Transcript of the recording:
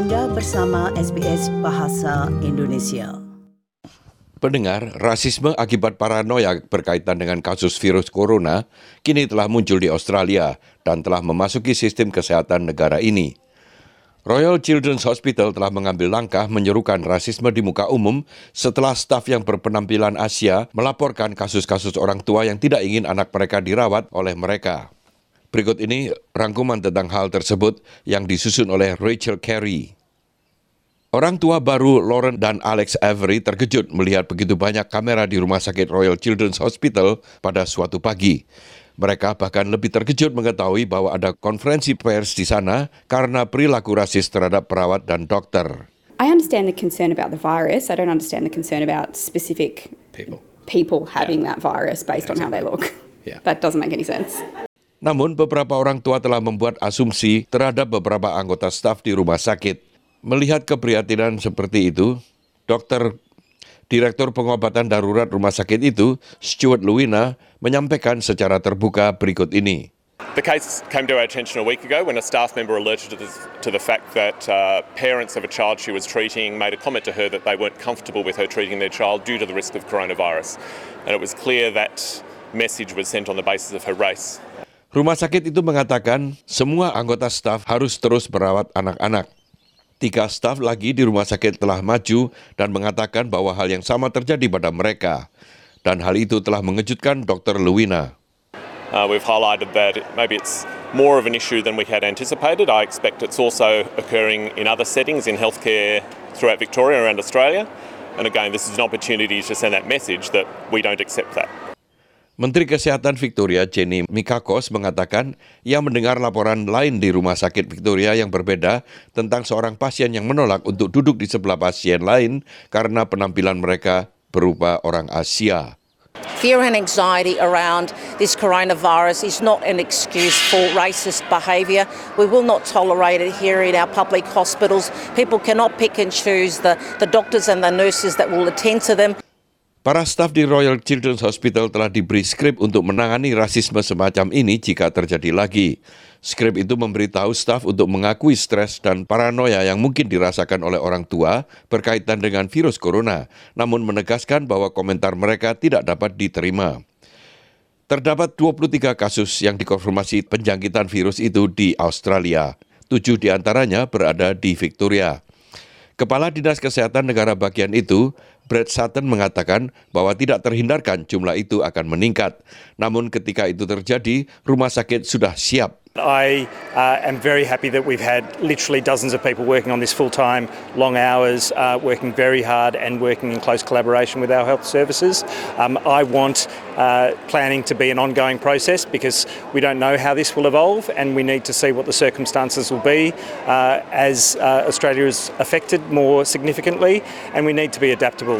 Anda bersama SBS Bahasa Indonesia. Pendengar, rasisme akibat paranoia berkaitan dengan kasus virus corona kini telah muncul di Australia dan telah memasuki sistem kesehatan negara ini. Royal Children's Hospital telah mengambil langkah menyerukan rasisme di muka umum setelah staf yang berpenampilan Asia melaporkan kasus-kasus orang tua yang tidak ingin anak mereka dirawat oleh mereka. Berikut ini rangkuman tentang hal tersebut yang disusun oleh Rachel Carey. Orang tua baru Lauren dan Alex Avery terkejut melihat begitu banyak kamera di Rumah Sakit Royal Children's Hospital pada suatu pagi. Mereka bahkan lebih terkejut mengetahui bahwa ada konferensi pers di sana karena perilaku rasis terhadap perawat dan dokter. I understand the concern about the virus. I don't understand the concern about specific People. people having that virus based on how they look. Yeah. That doesn't make any sense. Namun beberapa orang tua telah membuat asumsi terhadap beberapa anggota staf di rumah sakit. Melihat keprihatinan seperti itu, dokter Direktur Pengobatan Darurat Rumah Sakit itu, Stuart Luina, menyampaikan secara terbuka berikut ini. The case came to our attention a week ago when a staff member alerted to the, to the fact that uh, parents of a child she was treating made a comment to her that they weren't comfortable with her treating their child due to the risk of coronavirus. And it was clear that message was sent on the basis of her race. Rumah sakit itu mengatakan semua anggota staf harus terus merawat anak-anak. Tiga staf lagi di rumah sakit telah maju dan mengatakan bahwa hal yang sama terjadi pada mereka. Dan hal itu telah mengejutkan Dr. Luwina. Uh, we've highlighted that maybe it's more of an issue than we had anticipated. I expect it's also occurring in other settings in healthcare throughout Victoria around Australia. And again, this is an opportunity to send that message that we don't accept that. Menteri Kesehatan Victoria Jenny Mikakos mengatakan ia mendengar laporan lain di rumah sakit Victoria yang berbeda tentang seorang pasien yang menolak untuk duduk di sebelah pasien lain karena penampilan mereka berupa orang Asia. Fear and anxiety around this coronavirus is not an excuse for racist behaviour. We will not tolerate it here in our public hospitals. People cannot pick and choose the, the doctors and the nurses that will attend to them. Para staf di Royal Children's Hospital telah diberi skrip untuk menangani rasisme semacam ini jika terjadi lagi. Skrip itu memberitahu staf untuk mengakui stres dan paranoia yang mungkin dirasakan oleh orang tua berkaitan dengan virus corona, namun menegaskan bahwa komentar mereka tidak dapat diterima. Terdapat 23 kasus yang dikonfirmasi penjangkitan virus itu di Australia. Tujuh di antaranya berada di Victoria. Kepala Dinas Kesehatan negara bagian itu, Brad Sutton mengatakan bahwa tidak terhindarkan jumlah itu akan meningkat. Namun ketika itu terjadi, rumah sakit sudah siap. I uh, am very happy that we've had literally dozens of people working on this full time, long hours, uh, working very hard and working in close collaboration with our health services. Um, I want uh, planning to be an ongoing process because we don't know how this will evolve and we need to see what the circumstances will be uh, as uh, Australia is affected more significantly and we need to be adaptable.